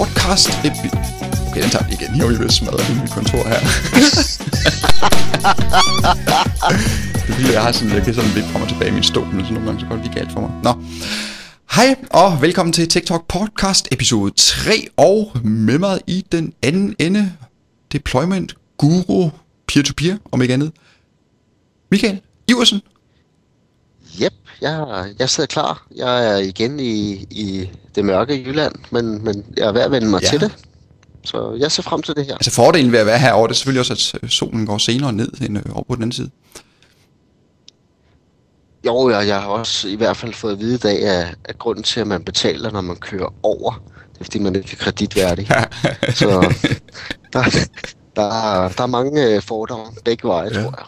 podcast epi- Okay, den tager vi igen. Jeg vil jo smadre i mit kontor her. det er fordi, jeg har sådan, jeg kan sådan lidt frem og tilbage i min stol, men så nogle gange så går det lige galt for mig. Nå. Hej, og velkommen til TikTok podcast episode 3, og med mig i den anden ende, deployment guru peer-to-peer, om ikke andet. Michael Iversen. Yep, jeg, jeg sidder klar. Jeg er igen i, i det mørke Jylland, men, men jeg er ved at vende mig Ja. til det. Så jeg ser frem til det her. Altså fordelen ved at være herovre, det er selvfølgelig også, at solen går senere ned end øh, over på den anden side. Jo, jeg, jeg har også i hvert fald fået at vide i dag, at, at grunden til, at man betaler, når man kører over, det er, fordi man ikke er kreditværdig. Så der, der, der er mange øh, fordomme begge veje, ja. tror jeg.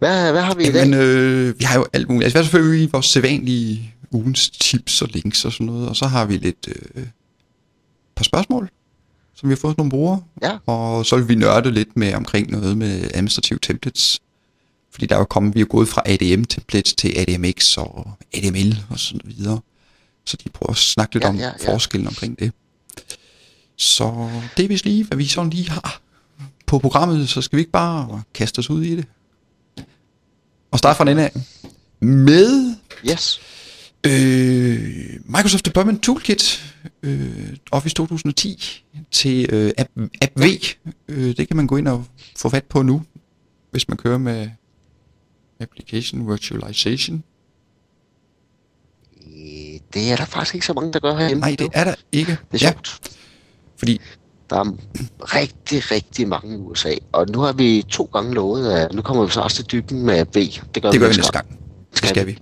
Hvad, hvad har vi i dag? Men øh, vi har jo alt muligt. Altså, vi har selvfølgelig vores sædvanlige ugens tips og links og sådan noget. Og så har vi lidt øh, par spørgsmål, som vi har fået nogle brugere. Ja. Og så vil vi nørde lidt med omkring noget med administrative templates. Fordi der er jo kommet, vi er gået fra ADM templates til ADMX og ADML og sådan videre. Så de prøver at snakke lidt Ja, om ja, ja. forskellen omkring det. Så det er vist lige, hvad vi sådan lige har på programmet. Så skal vi ikke bare kaste os ud i det. Og starte fra den ende af. Med Yes. øh, Microsoft Deployment Toolkit øh, Office 2010 til øh, App, App V. Øh, det kan man gå ind og få fat på nu, hvis man kører med Application Virtualization. Øh, Det er der faktisk ikke så mange, der gør herhjemme. Nej, det er der ikke. Det er ja, sjovt. fordi Der er rigtig, rigtig mange i USA. Og nu har vi to gange lovet, at nu kommer vi så også til dybden med V. Det gør, det gør vi næste gang. Det skal vi.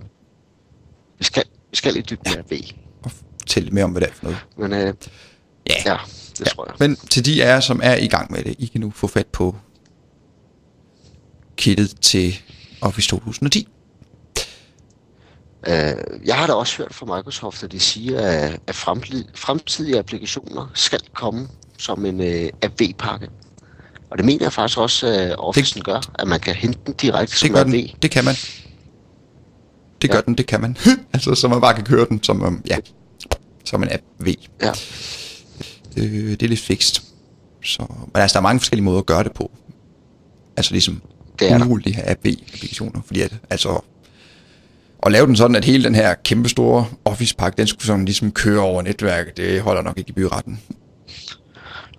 Vi skal, vi skal i dybden med V. Og fortælle lidt mere om, hvad det er for noget. Men øh, Ja. ja, det tror jeg. Men til de af jer, som er i gang med det, I kan nu få fat på kittet til Office 2010. Øh, jeg har da også hørt fra Microsoft, at de siger, at, at fremtid- fremtidige applikationer skal komme som en øh, AV-pakke. Og det mener jeg faktisk også, at Office det, gør, at man kan hente den direkte Det som gør AV. den. Det kan man. Det gør Ja. den, det kan man. altså, så man bare kan køre den som, um, ja, som en app V. Ja. Øh, det er lidt fikst. Så, men altså, der er mange forskellige måder at gøre det på. Altså ligesom Det er de her app V-applikationer. Fordi at, altså, at lave den sådan, at hele den her kæmpe store Office-pakke, den skulle sådan ligesom køre over netværket, det holder nok ikke i byretten.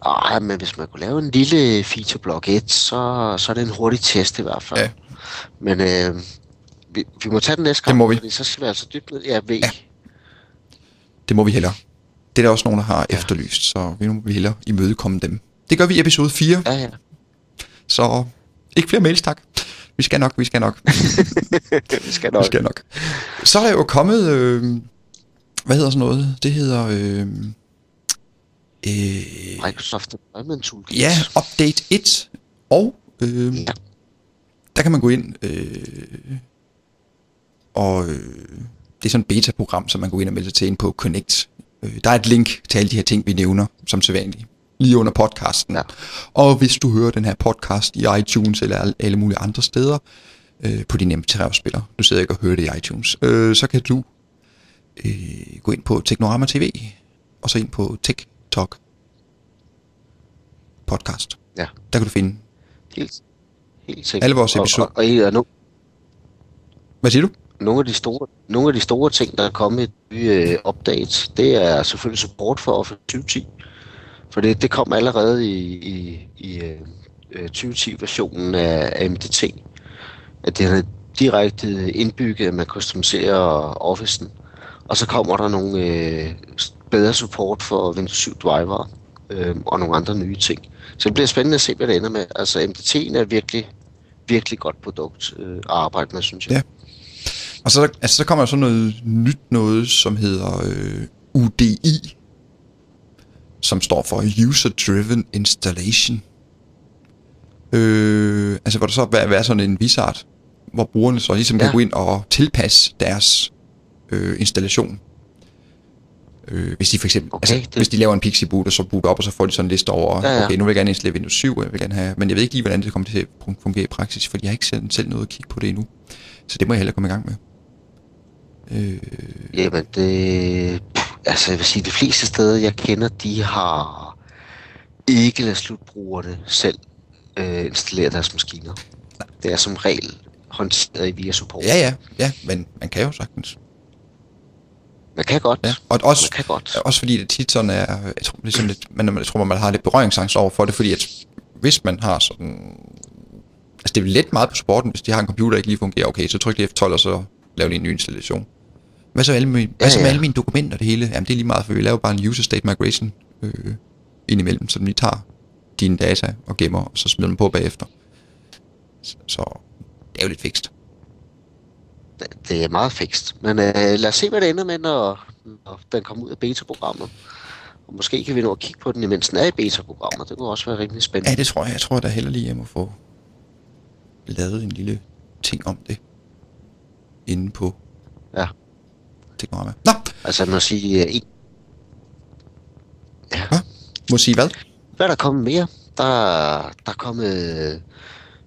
Ej, men hvis man kunne lave en lille feature block 1, så, så er det en hurtig test i hvert fald. Ja. Men øh, vi, vi må tage den næste gang, Det må vi. fordi så skal vi altså dybt ned i AV. Ja. Det må vi hellere. Det er der også nogen, der har ja. efterlyst, så vi nu må vi hellere imødekomme dem. Det gør vi i episode 4. ja. ja. Så ikke flere mails, tak. Vi skal nok, vi skal nok, vi skal vi nok. skal nok. Så er der jo kommet, øh, hvad hedder sådan noget? Det hedder, øh, øh, Microsoft Deployment Toolkit. ja, Update 1. Og øh, Ja. der kan man gå ind, øh, og øh, det er sådan et beta-program, som man går ind og melder sig til ind på Connect. Øh, der er et link til alle de her ting, vi nævner, som sædvanligt, lige under podcasten. Ja. Og hvis du hører den her podcast i iTunes eller alle- mulige andre steder, øh, på din MP3-afspiller, du sidder ikke og hører det i iTunes, øh, så kan du øh, gå ind på Teknorama TV, og så ind på TikTok podcast. Ja. Der kan du finde, Helt, helt sikkert. Alle vores episoder. Og, og, og, og no, hvad siger du? nogle, af de store, nogle af de store ting, der er kommet i nye øh, updates, det er selvfølgelig support for Office 2010. For det, det kom allerede i, i, i øh, øh, 2010-versionen af, af MDT. At det havde direkte indbygget, at man customiserer Office'en. Og så kommer der nogle øh, bedre support for Windows 7 driver øh, og nogle andre nye ting. Så det bliver spændende at se, hvad det ender med. Altså MDT'en er virkelig, virkelig godt produkt øh, at arbejde med, synes jeg. Ja. Og så, altså, så kommer der sådan noget nyt noget, som hedder øh, UDI, som står for User Driven Installation. Øh, altså hvor der så vil være sådan en wizard, hvor brugerne så ligesom ja. kan gå ind og tilpasse deres øh, installation. Øh, hvis de for eksempel, Okay, altså, det- hvis de laver en Pixie boot, og så boot op, og så får de sådan en liste over, Ja, ja. okay, nu vil jeg gerne installere Windows 7, og jeg vil gerne have, men jeg ved ikke lige, hvordan det kommer til at fungere i praksis, fordi jeg har ikke selv, selv noget at kigge på det endnu. Så det må jeg hellere komme i gang med. Øh, Jamen, det... altså jeg vil sige, de fleste steder, jeg kender, de har ikke ladet slutbrugerne selv øh, installere deres maskiner. Det er som regel håndteret via support. Ja, ja, ja, men man kan jo sagtens. Man kan godt. Ja. Og også, man kan godt. også fordi det tit sådan er, jeg tror, ligesom lidt, man, jeg tror, man har lidt berøringsangst over for det, fordi at hvis man har sådan, altså det er let meget på supporten, hvis de har en computer, der ikke lige fungerer, okay, så tryk lige F12, og så lav lige en ny installation. Hvad så, alle mine, ja, hvad så med ja. alle mine dokumenter og det hele? Jamen det er lige meget, for vi laver bare en user state migration øh, indimellem, så vi tager dine data og gemmer, og så smider dem på bagefter. Så, så det er jo lidt fikst. Det er meget fikst. Men øh, lad os se, hvad det ender med, når, når den kommer ud af beta-programmet. Og måske kan vi nå at kigge på den, imens den er i beta-programmet. Det kunne også være rimelig spændende. Ja, det tror jeg. Jeg tror da heller lige, jeg må få lavet en lille ting om det. Inde på Ja. Teknorama. Nå, Altså, man må sige, øh, en... Ja. Hva? må sige hvad? Hvad er der kommet mere? Der, der er kommet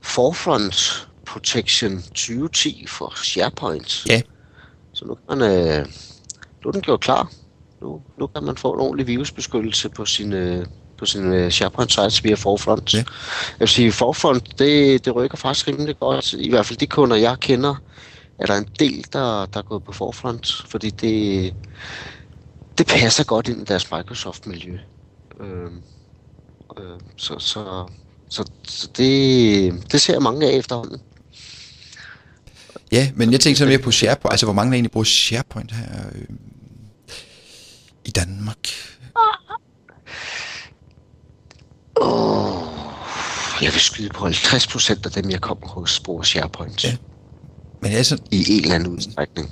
Forefront Protection 2010 for SharePoint. Ja. Så nu kan man, øh, nu er den gjort klar. Nu, nu kan man få en ordentlig virusbeskyttelse på sin, øh, på sin øh, SharePoint sites via Forefront. Ja. Jeg vil sige, Forefront, det, det rykker faktisk rimelig godt. I hvert fald de kunder, jeg kender, er der en del, der, der er gået på Forefront, fordi det, det passer godt ind i deres Microsoft-miljø. Øh, øh, så, så, så, så det, det ser jeg mange af efterhånden. Ja, men jeg tænkte så mere på SharePoint. Altså, hvor mange der egentlig bruger SharePoint her øh, i Danmark? Oh, jeg vil skyde på 50% af dem, jeg kommer hos, bruger SharePoint. Ja. Men altså, I en eller anden udstrækning.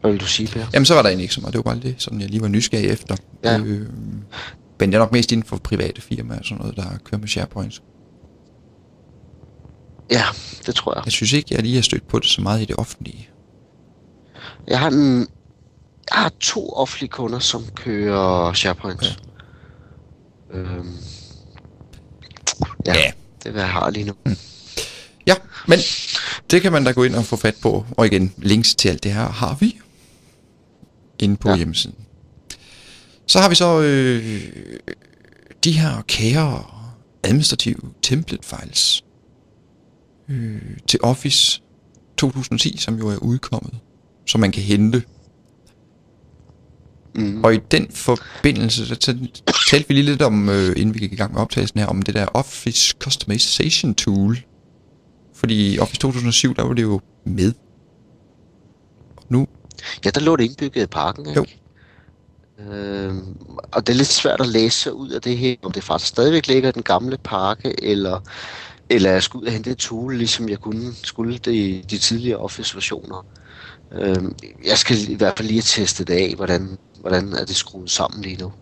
Hvad vil du sige, Per? jamen så var der egentlig ikke så meget. Det var bare det, som jeg lige var nysgerrig efter. Ja. Øh, men det er nok mest inden for private firmaer og sådan noget, der kører med SharePoint. Ja, det tror jeg. Jeg synes ikke, jeg lige har stødt på det så meget i det offentlige. Jeg har, en, jeg har to offentlige kunder, som kører SharePoint. Ja. Øhm, ja, Ja. det er, hvad jeg har lige nu. Ja, men det kan man da gå ind og få fat på. Og igen, links til alt det her har vi inde på. Ja. hjemmesiden. Så har vi så øh, de her kære administrative template files øh, til Office 2010, som jo er udkommet, som man kan hente. Mm. Og i den forbindelse, så talte vi lige lidt om, øh, inden vi gik i gang med optagelsen her, om det der Office Customization Tool. Fordi i Office 2007, der var det jo med. Og nu, Ja, der lå det indbygget i parken, ikke? Jo. Øhm, og det er lidt svært at læse ud af det her, om det faktisk stadigvæk ligger i den gamle pakke, eller, eller jeg skulle ud og hente et tool, ligesom jeg kunne, skulle det i de tidligere Office-versioner. Øhm, jeg skal i hvert fald lige teste det af, hvordan, hvordan er det skruet sammen lige nu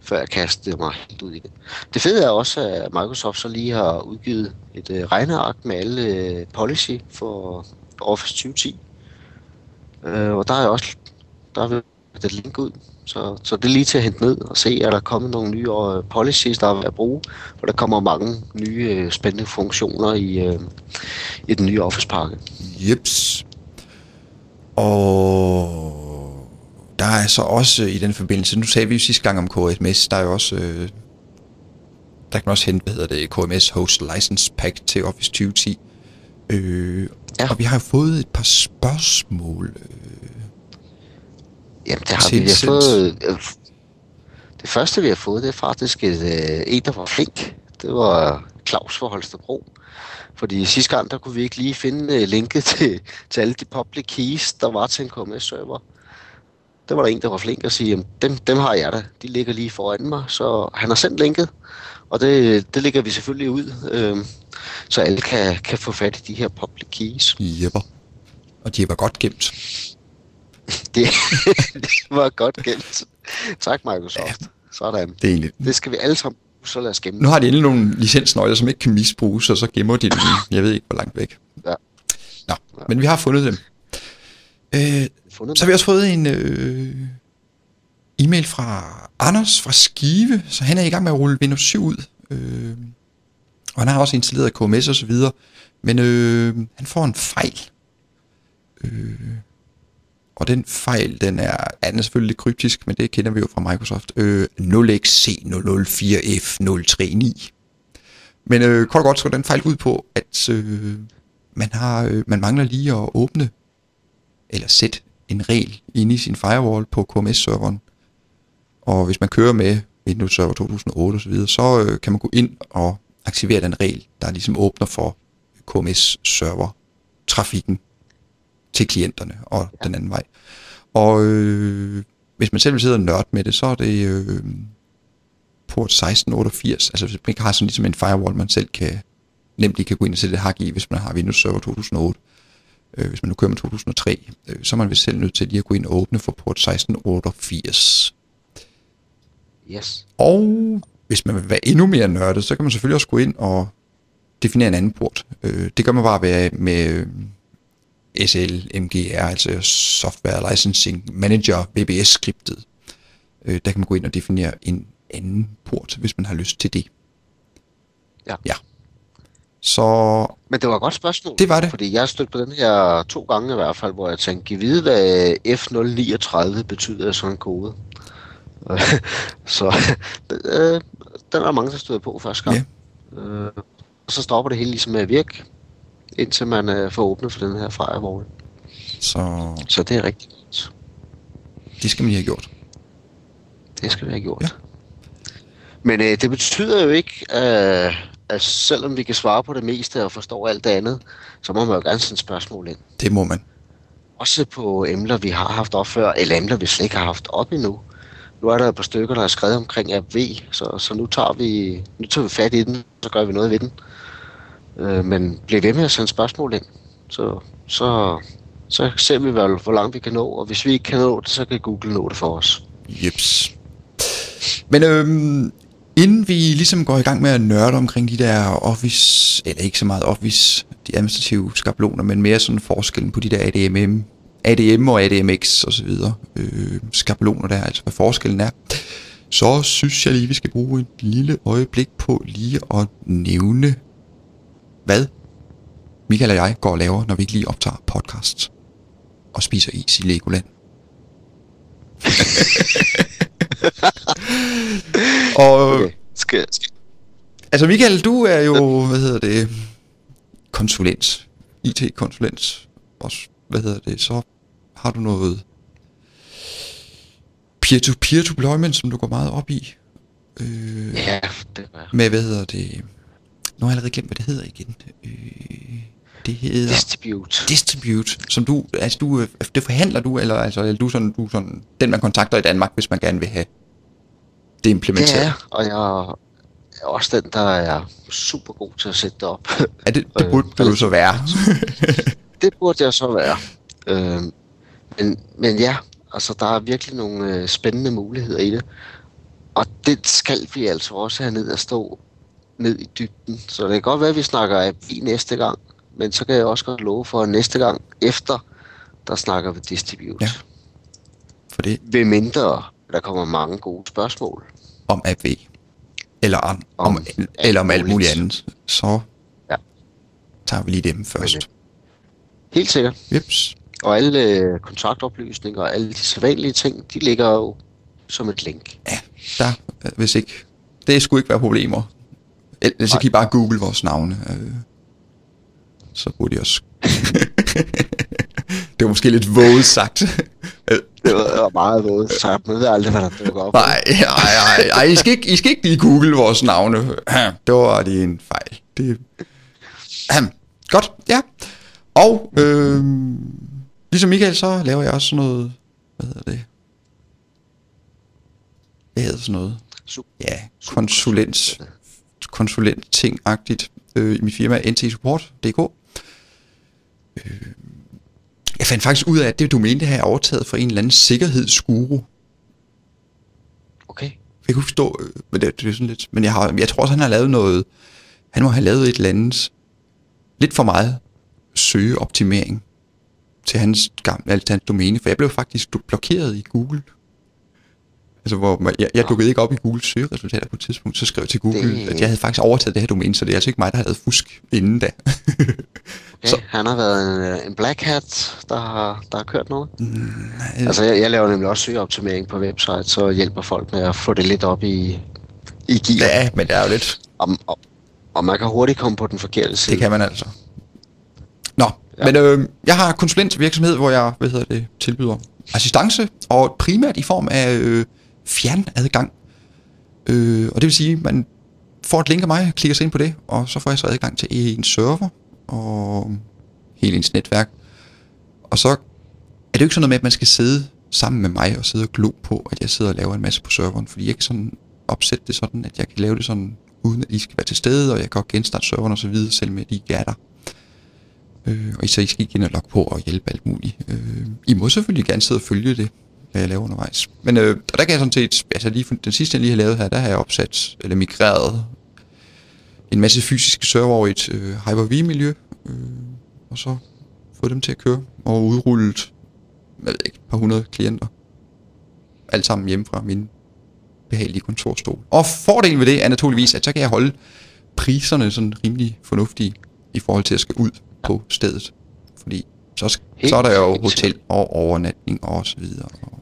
før jeg kastede mig helt ud i det. Det fede er også, at Microsoft så lige har udgivet et øh, regneark med alle øh, policy for Office 2010. Øh, og der er også der er et link ud, så, så det er lige til at hente ned og se, er der kommet nogle nye øh, policies, der er at bruge, for der kommer mange nye øh, spændende funktioner i, øh, i den nye Office-pakke. jeps. Og der er så også i den forbindelse, nu sagde vi jo sidste gang om KMS, der er jo også, øh, der kan man også hente, hvad hedder det, KMS Host License Pack til Office 2010. Øh, Ja. Og vi har fået et par spørgsmål. Øh, Jamen, det har vi, har fået... øh, Det første, vi har fået, det er faktisk et, øh, en, der var flink. Det var Claus fra Holstebro. Fordi sidste gang, der kunne vi ikke lige finde øh, linket til, til alle de public keys, der var til en KMS-server. Der var der en, der var flink at sige, "Jamen, dem, dem har jeg da. De ligger lige foran mig. Så han har sendt linket, og det, det lægger vi selvfølgelig ud, øh, så alle kan, kan få fat i de her public keys. jepper. Og de var godt gemt. Det, det var godt gemt. Tak, Microsoft. Sådan. Det er egentlig. Det skal vi alle sammen så lad os gemme. Nu har de endelig nogle licensnøgler, som ikke kan misbruges, og så gemmer de dem, jeg ved ikke, hvor langt væk. Ja. Nå, men vi har fundet dem. Øh, Fundet så har vi også fået en øh, e-mail fra Anders fra Skive, så han er i gang med at rulle Windows 7 ud. Øh, og han har også installeret KMS og så videre. Men øh, han får en fejl. Øh, og den fejl, den er, er den selvfølgelig lidt kryptisk, men det kender vi jo fra Microsoft. Øh, 0xC004F039. Men øh, kort og godt så den fejl ud på, at øh, man, har, øh, man mangler lige at åbne eller sætte en regel inde i sin firewall på KMS-serveren. Og hvis man kører med Windows Server 2008 osv., så, så øh, kan man gå ind og aktivere den regel, der ligesom åbner for KMS-server-trafikken til klienterne og ja. den anden vej. Og øh, hvis man selv vil sidde og nørde med det, så er det øh, port 1688. Altså hvis man ikke har sådan ligesom en firewall, man selv kan nemt lige kan gå ind og sætte et hak i, hvis man har Windows Server 2008. Øh, hvis man nu kører med 2003, øh, så er man vist selv nødt til lige at gå ind og åbne for port 1688. Yes. Og hvis man vil være endnu mere nørdet, så kan man selvfølgelig også gå ind og definere en anden port. Øh, det gør man bare med, med SL, MGR, altså Software Licensing Manager, VBS-skriptet. Øh, der kan man gå ind og definere en anden port, hvis man har lyst til det. Ja. Ja. Så Men det var et godt spørgsmål. Det var det. Fordi jeg har stødt på den her to gange i hvert fald, hvor jeg tænkte, giv vide, hvad F039 betyder sådan en kode. så øh, den er mange, der støder på første gang. Ja. Øh, og så stopper det hele ligesom med at virke, indtil man øh, får åbnet for den her firewall. Så Så det er rigtigt. det skal man lige have gjort. Det skal vi have gjort. Ja. Men øh, det betyder jo ikke, øh, at selvom vi kan svare på det meste og forstå alt det andet, så må man jo gerne sende spørgsmål ind. Det må man. Også på emner, vi har haft op før, eller emner, vi slet ikke har haft op endnu. Nu er der et par stykker, der er skrevet omkring AV, så, så nu, tager vi, nu tager vi fat i den, så gør vi noget ved den. Øh, men bliv ved med at sende spørgsmål ind, så, så, så ser vi vel, hvor langt vi kan nå, og hvis vi ikke kan nå det, så kan Google nå det for os. Jeps. Men øhm, inden vi ligesom går i gang med at nørde omkring de der Office, eller ikke så meget Office, de administrative skabeloner, men mere sådan forskellen på de der ADM, ADM og ADMX og så videre, øh, skabeloner der, altså hvad forskellen er, så synes jeg lige, vi skal bruge et lille øjeblik på lige at nævne, hvad Michael og jeg går og laver, når vi ikke lige optager podcasts og spiser is i Legoland. og Okay. Skal, skal, altså Michael, du er jo, hvad hedder det, konsulent, IT-konsulent, også, hvad hedder det, så har du noget peer-to-peer deployment, som du går meget op i, øh, ja, det er med, hvad hedder det, nu har jeg allerede glemt, hvad det hedder igen, øh, det hedder distribute. distribute, som du, altså du, øh, det forhandler du, eller altså, eller du sådan, du sådan, den man kontakter i Danmark, hvis man gerne vil have det implementeret. Ja, og jeg er også den, der er super god til at sætte det op. Ja, det, det Øh, burde det jo så være. det burde jeg så være. Øh, men, men ja, altså der er virkelig nogle øh, spændende muligheder i det. Og det skal vi altså også have ned at stå ned i dybden. Så det kan godt være, at vi snakker API næste gang, men så kan jeg også godt love for, at næste gang efter, der snakker vi distribute. Ja. For det Ved mindre, der kommer mange gode spørgsmål. om AV, eller om, om, Om eller om alt muligt andet, så Ja. tager vi lige dem først. Helt sikkert. Jeps. Og alle øh, kontaktoplysninger og alle de sædvanlige ting, de ligger jo som et link. Ja, der, hvis ikke, det skulle ikke være problemer. Ellers så kan I bare google vores navne. Øh, så burde I også... det var måske lidt våget sagt. Det var, det meget vådt sagt, man ved aldrig, hvad der dukker op. Nej, nej, nej, I skal ikke, I skal ikke lige google vores navne. Det var lige en fejl. Det... Godt, ja. Og øh, ligesom Michael, så laver jeg også sådan noget, hvad hedder det? Hvad hedder sådan noget? Ja, konsulent, konsulent ting-agtigt øh, i mit firma ntsupport.dk. Øh, jeg fandt faktisk ud af, at det domæne, det har jeg overtaget fra en eller anden sikkerhedsguru. Okay. Jeg kunne forstå, øh, men det, det er sådan lidt, men jeg, har, jeg tror også, han har lavet noget, han må have lavet et eller andet, lidt for meget søgeoptimering til hans, gamle, altså hans domæne, for jeg blev faktisk blokeret i Google. Altså, hvor man, jeg, jeg dukkede ikke op i Google søgeresultater på et tidspunkt, så skrev jeg til Google, Det- at jeg havde faktisk overtaget det her domæne, så det er altså ikke mig, der havde fusk inden da. Okay, Så- så. han har været en, øh, en black hat, der har, der har kørt noget. Mm, Altså, jeg, jeg laver nemlig også søgeoptimering på website, så hjælper folk med at få det lidt op i, i gear. ja, men det er jo lidt, Og, og, og man kan hurtigt komme på den forkerte side. det kan man altså. Nå, ja. men øh, jeg har konsulentvirksomhed, hvor jeg, hvad hedder det, tilbyder assistance, og primært i form af øh, fjernadgang. Øh, og det vil sige, man får et link af mig, klikker sig ind på det, og så får jeg så adgang til en server og hele ens netværk. Og så er det jo ikke sådan noget med, at man skal sidde sammen med mig og sidde og glo på, at jeg sidder og laver en masse på serveren, fordi jeg kan sådan opsætte det sådan, at jeg kan lave det sådan, uden at I skal være til stede, og jeg kan også genstarte serveren og så videre, selv med at I ikke er der. Øh, og så I skal ikke ind og logge på og hjælpe alt muligt. Øh, I må selvfølgelig gerne sidde og følge det, jeg laver undervejs. Men øh, og der kan jeg sådan set, altså lige, den sidste jeg lige har lavet her, der har jeg opsat, eller migreret en masse fysiske server over i et øh, Hyper-V-miljø, øh, og så fået dem til at køre, og udrullet, jeg ved ikke, et par hundrede klienter. Alt sammen hjemme fra min behagelige kontorstol. Og fordelen ved det er naturligvis, at så kan jeg holde priserne sådan rimelig fornuftige i forhold til at skal ud på stedet. Fordi så, så er der jo hotel og overnatning og så videre. Og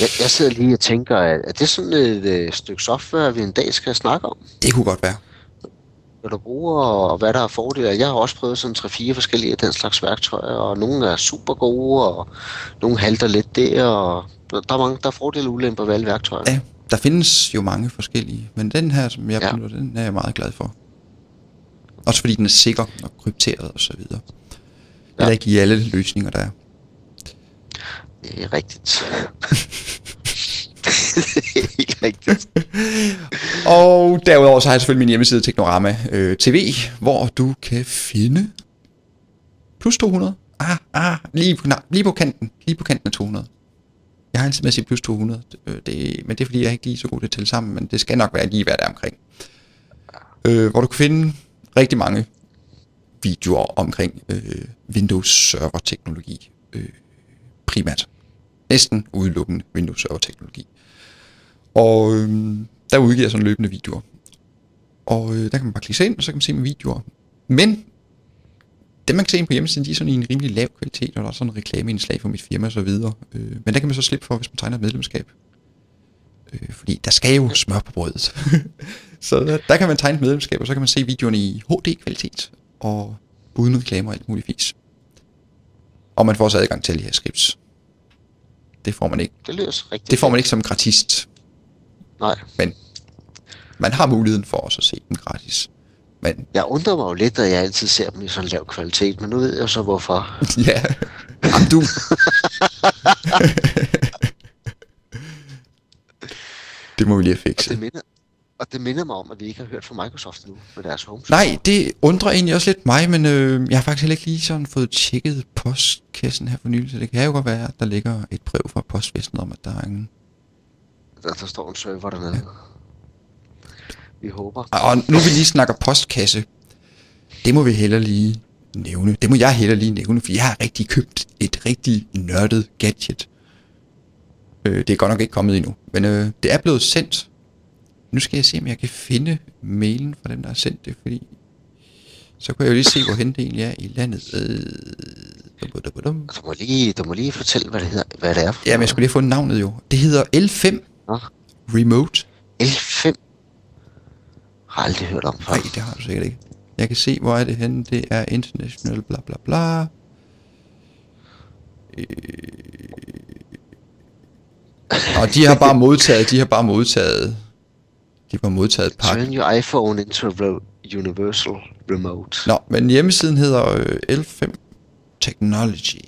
Jeg, jeg sidder lige og tænker, at er det sådan et øh, stykke software, vi en dag skal snakke om? det kunne godt være. Hvad du bruger, og hvad der er fordele. Jeg har også prøvet sådan 3-4 forskellige af den slags værktøjer, og nogle er super gode, og nogle halter lidt der, og der der er mange, der er fordele og ulemper ved alle værktøjer. Ja, der findes jo mange forskellige, men den her, som jeg Ja. benytter, den er jeg meget glad for. Også fordi den er sikker og krypteret og så videre. Det er Ja. ikke i alle løsninger, der er. Det er rigtigt. det er rigtigt. Og derudover så har jeg selvfølgelig min hjemmeside Teknorama øh, TV, hvor du kan finde plus 200. Ah, ah, lige på, nej, lige på kanten. Lige på kanten af 200. Jeg har altid med at sige plus 200, øh, det, men det er fordi, jeg er ikke lige så god til at tælle sammen, men det skal nok være lige, hvad der omkring. Øh, hvor du kan finde rigtig mange videoer omkring øh, Windows Server teknologi. Øh, primært. Næsten udelukkende Windows Server teknologi. Og øh, der udgiver jeg sådan løbende videoer. Og øh, der kan man bare klikke ind, og så kan man se mine videoer. Men dem man kan se ind på hjemmesiden, de er sådan i en rimelig lav kvalitet, og der er sådan en reklameindslag for mit firma og så videre. Øh, men der kan man så slippe for, hvis man tegner et medlemskab. Øh, fordi der skal jo smør på brødet. så der, der kan man tegne et medlemskab, og så kan man se videoerne i HD-kvalitet, og uden reklamer og alt muligt fis. Og man får også adgang til alle her scripts. Det får man ikke. Det lyder rigtigt. Det får man ikke som gratist Nej. men man har muligheden for også at se dem gratis. Men Jeg undrer mig jo lidt, at jeg altid ser dem i sådan lav kvalitet, men nu ved jeg så hvorfor. ja, Jamen, du... det må vi lige have Og det, minder, og det minder mig om, at vi ikke har hørt fra Microsoft nu med deres home. Nej, det undrer egentlig også lidt mig, men øh, jeg har faktisk heller ikke lige sådan fået tjekket postkassen her for nylig, så det kan jo godt være, at der ligger et brev fra postvæsenet om, at der er en... Der, der står en server dernede. Vi håber. Og nu vi lige snakker postkasse, det må vi heller lige nævne. Det må jeg heller lige nævne, for jeg har rigtig købt et rigtig nørdet gadget. Øh, det er godt nok ikke kommet endnu, men øh, det er blevet sendt. Nu skal jeg se, om jeg kan finde mailen fra dem, der har sendt det, fordi så kan jeg jo lige se, hvorhen det egentlig er i landet. Øh, dum. Du må lige, du må lige fortælle, hvad det, hedder, hvad det er for Jamen, jeg skulle lige have fundet navnet jo. Det hedder L5 Nå, Remote. L5. Har aldrig hørt om før. Nej, det har du sikkert ikke. Jeg kan se, hvor er det henne. Det er international bla bla bla. Øh... Og de har bare modtaget, de har bare modtaget, de bare modtaget et pakke. Turn your iPhone into a universal remote. Nå, men hjemmesiden hedder øh, L5 Technology.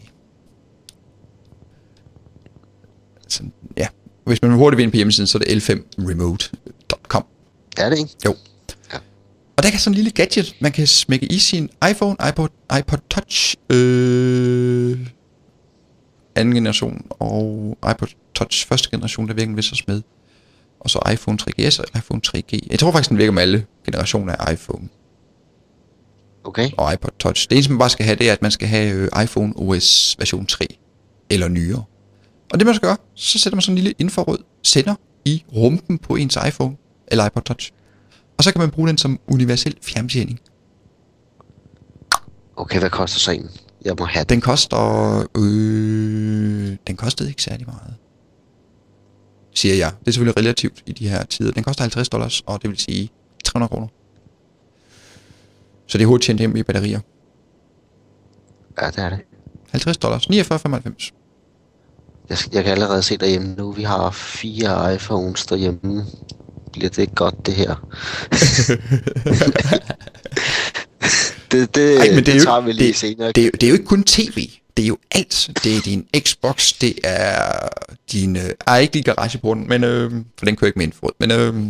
Så, ja, hvis man hurtigt vil ind på hjemmesiden, så er det l5remote.com. Er det ikke? Jo. Og der kan sådan en lille gadget, man kan smække i sin iPhone, iPod, iPod Touch, øh, anden generation, og iPod Touch første generation, der virker vist også med. Og så iPhone 3GS og iPhone 3G. Jeg tror faktisk, den virker med alle generationer af iPhone Okay. og iPod Touch. Det eneste, man bare skal have, det er, at man skal have øh, iPhone OS version 3 eller nyere. Og det man skal gøre, så sætter man sådan en lille infrarød sender i rumpen på ens iPhone eller iPod Touch. Og så kan man bruge den som universel fjernbetjening. Okay, hvad koster så en? Jeg må have den. Den koster... Øh, den kostede ikke særlig meget. Siger jeg. Det er selvfølgelig relativt i de her tider. Den koster 50 dollars, og det vil sige 300 kroner. Så det er hurtigt tjent hjem i batterier. Ja, det er det. 50 dollars. 49,95. Jeg, jeg kan allerede se derhjemme nu, vi har fire iPhones derhjemme. Bliver det ikke godt, det her? det, det, Ej, men det, det jo, tager vi lige det, senere. Det, jo- det er jo ikke kun tv. Det er jo alt. Det er din Xbox, det er din... Øh, ej, ikke lige garageporten, men... Øh, for den kører ikke med infrarød. Men øh,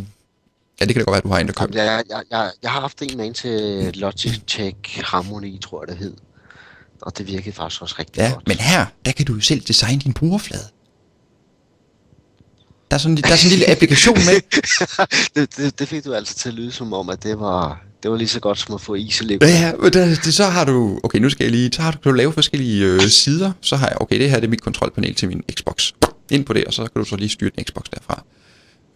ja, det kan da godt være, at du har en, der. Jamen, jeg, jeg, jeg, jeg har haft en med en til Logitech Harmony, tror jeg det hed. Og det virkede faktisk også rigtig Ja, godt. men her, der kan du jo selv designe din brugerflade. Der er sådan, der er sådan en lille applikation med. det, det, det fik du altså til at lyde som om, at det var, det var lige så godt som at få is i Ja, livet. ja, der, det, så har du, okay, nu skal jeg lige, så har du, kan du lave forskellige øh, sider, så har jeg, okay, det her det er mit kontrolpanel til min Xbox. Ind på det, og så kan du så lige styre din Xbox derfra.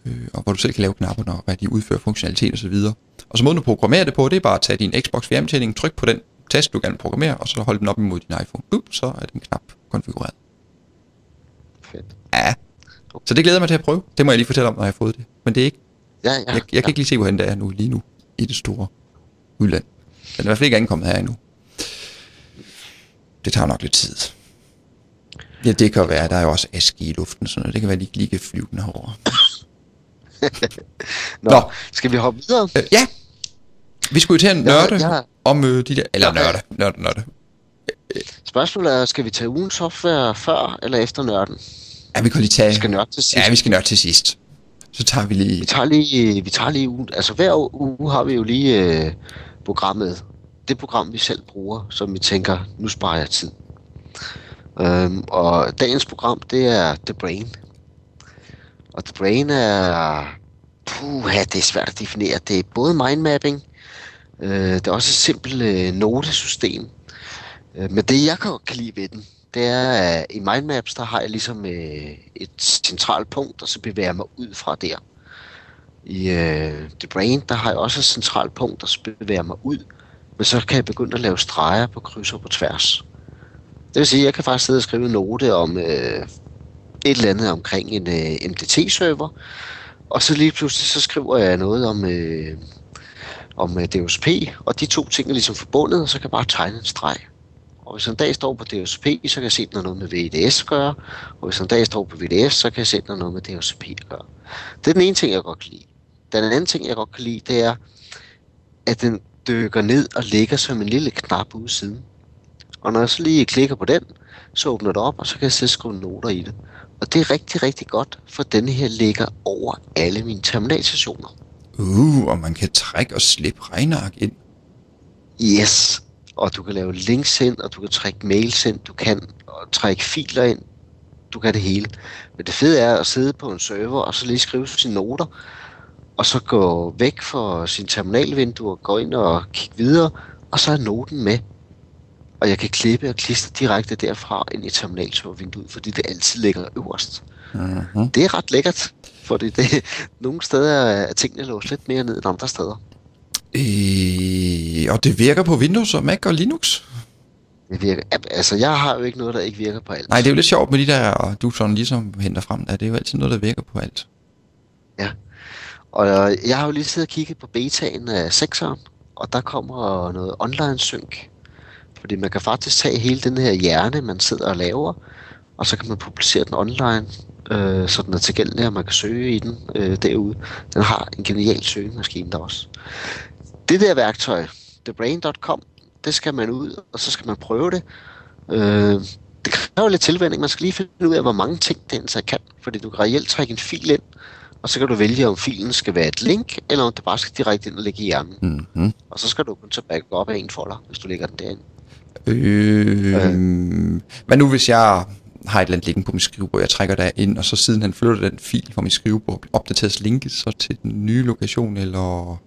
Øh, og hvor du selv kan lave knapperne, og hvad de udfører funktionalitet og så videre. Og så måden du programmerer det på, det er bare at tage din Xbox fjernbetjening, tryk på den tast, du gerne vil programmere, og så holde den op imod din iPhone. Boop, så er den knap konfigureret. Fedt. Ja, så det glæder jeg mig til at prøve. Det må jeg lige fortælle om, når jeg har fået det. Men det er ikke, Ja, ja. jeg, jeg kan ja. ikke lige se, hvordan det er nu, lige nu, i det store udland. Den er i hvert fald ikke ankommet her endnu. Det tager nok lidt tid. Ja, det kan være, der er jo også aske i luften, sådan noget. Det kan være, at de ikke lige kan flyve den herover. Nå, Nå. skal vi hoppe videre? Øh, ja, vi skulle jo til at nørde jeg- om øh, de der... Eller Jeg- nørde, nørde, nørde. Spørgsmålet er, skal vi tage ugen software før eller efter nørden? Ja, vi kan lige tage... Vi skal nørde til sidst. Ja, vi skal nørde til sidst. Så tager vi lige... Vi tager lige, vi tager lige ugen. Altså hver uge har vi jo lige øh, programmet. Det program, vi selv bruger, som vi tænker, nu sparer jeg tid. Øhm, og dagens program, det er The Brain. Og The Brain er... Puha, det er svært at definere. Det er både mindmapping, øh, det er også et simpelt øh, notesystem. Øh, men det, jeg godt kan lide ved den, det er, at i mindmaps, der har jeg ligesom øh, et centralt punkt, og så bevæger jeg mig ud fra der. I øh, The Brain, der har jeg også et centralt punkt, og så bevæger jeg mig ud. Men så kan jeg begynde at lave streger på kryds og på tværs. Det vil sige, at jeg kan faktisk sidde og skrive en note om øh, et eller andet omkring en øh, MDT-server, og så lige pludselig så skriver jeg noget om, øh, om øh, DSP, og de to ting er ligesom forbundet, og så kan jeg bare tegne en streg. Og hvis en dag står på DSP, så kan jeg se, at den har noget med VDS at gøre. Og hvis en dag står på VDS, så kan jeg se, at den har noget med DSP at gøre. Det er den ene ting, jeg godt kan lide. Den anden ting, jeg godt kan lide, det er, at den dykker ned og ligger som en lille knap ude siden. Og når jeg så lige klikker på den, så åbner det op, og så kan jeg sidde og skrive noter i det. Og det er rigtig, rigtig godt, for denne her ligger over alle mine terminalstationer. Uh, og man kan trække og slippe regneark ind. Yes. Og du kan lave links ind, og du kan trække mails ind, du kan og trække filer ind. Du kan det hele. Men det fede er at sidde på en server, og så lige skrive sine noter, og så gå væk fra sin terminalvindue og gå ind og kigge videre, og så er noten med. Og jeg kan klippe og klistre direkte derfra ind i terminalservervinduet, fordi det altid ligger øverst. Uh-huh. Det er ret lækkert, fordi det, nogle steder er tingene låst lidt mere ned end andre steder. Øh, og det virker på Windows og Mac og Linux. Det virker, altså jeg har jo ikke noget, der ikke virker på alt. Nej, det er jo lidt sjovt med de der, du sådan ligesom henter frem, at det er jo altid noget, der virker på alt. Og øh, jeg har jo lige siddet og kigget på betaen af 6'eren, og der kommer noget online sync. Fordi man kan faktisk tage hele den her hjerne, man sidder og laver, og så kan man publicere den online, øh, så den er tilgængelig, og man kan søge i den øh, derude. Den har en genial søgemaskine der også. Det der værktøj, thebrain.com, det skal man ud, og så skal man prøve det. Øh, det kræver lidt tilvænding. Man skal lige finde ud af, hvor mange ting den så kan. Fordi du kan reelt trække en fil ind, og så kan du vælge, om filen skal være et link, eller om det bare skal direkte ind og ligge i hjernen. Mm-hmm. Og så skal du kun tage op af en folder, hvis du lægger den derinde. Øh, men nu hvis jeg har et eller andet liggende på min skrivebord, jeg trækker der ind, og så siden han flytter den fil fra min skrivebord, opdateres linket så til den nye lokation, eller...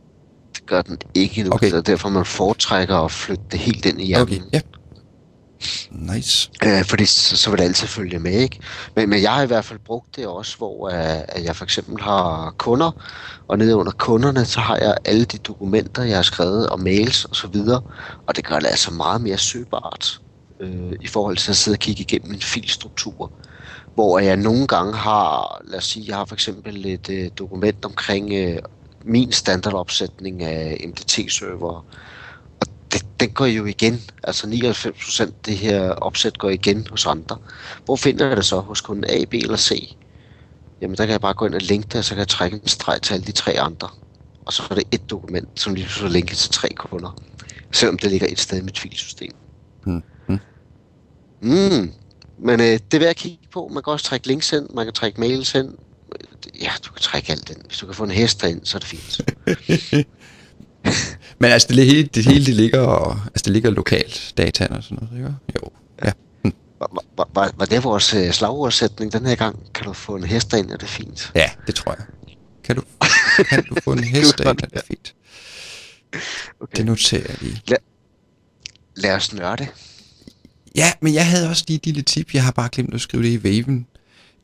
Gør den ikke endnu, Okay. så derfor man foretrækker at flytte det helt ind i hjernen. Okay, ja. Nice. Øh, fordi så, så vil det altid følge med, ikke? Men, men jeg har i hvert fald brugt det også, hvor uh, at jeg for eksempel har kunder, og nede under kunderne, så har jeg alle de dokumenter, jeg har skrevet, og mails og så videre, og det gør det altså meget mere søgbart øh, i forhold til at sidde og kigge igennem en filstruktur, hvor jeg nogle gange har, lad os sige, jeg har for eksempel et øh, dokument omkring øh, min standardopsætning af MDT-server, og det, den går jo igen. Altså 99% det her opsæt går igen hos andre. Hvor finder jeg det så? Hos kunden A, B eller C? Jamen der kan jeg bare gå ind og linke det, og så kan jeg trække en streg til alle de tre andre. Og så er det et dokument, som lige pludselig er linket til tre kunder. Selvom det ligger et sted i mit filsystem. Mm. Mm. Mm. Men øh, det er værd at kigge på. Man kan også trække links ind, man kan trække mails ind. Ja, du kan trække alt ind. Hvis du kan få en hest ind, så er det fint. Men altså, det hele, det hele det ligger, altså, det ligger lokalt, dataen og sådan noget, ikke? Jo, ja. Var, var, var, var det vores øh, slagoversætning den her gang? Kan du få en hest ind, er det fint? Ja, det tror jeg. Kan du, kan du få en hest ind, er det fint. Okay. Det noterer jeg lige. Lad os nørde. Ja, men jeg havde også lige et lille tip. Jeg har bare glemt at skrive det i waven.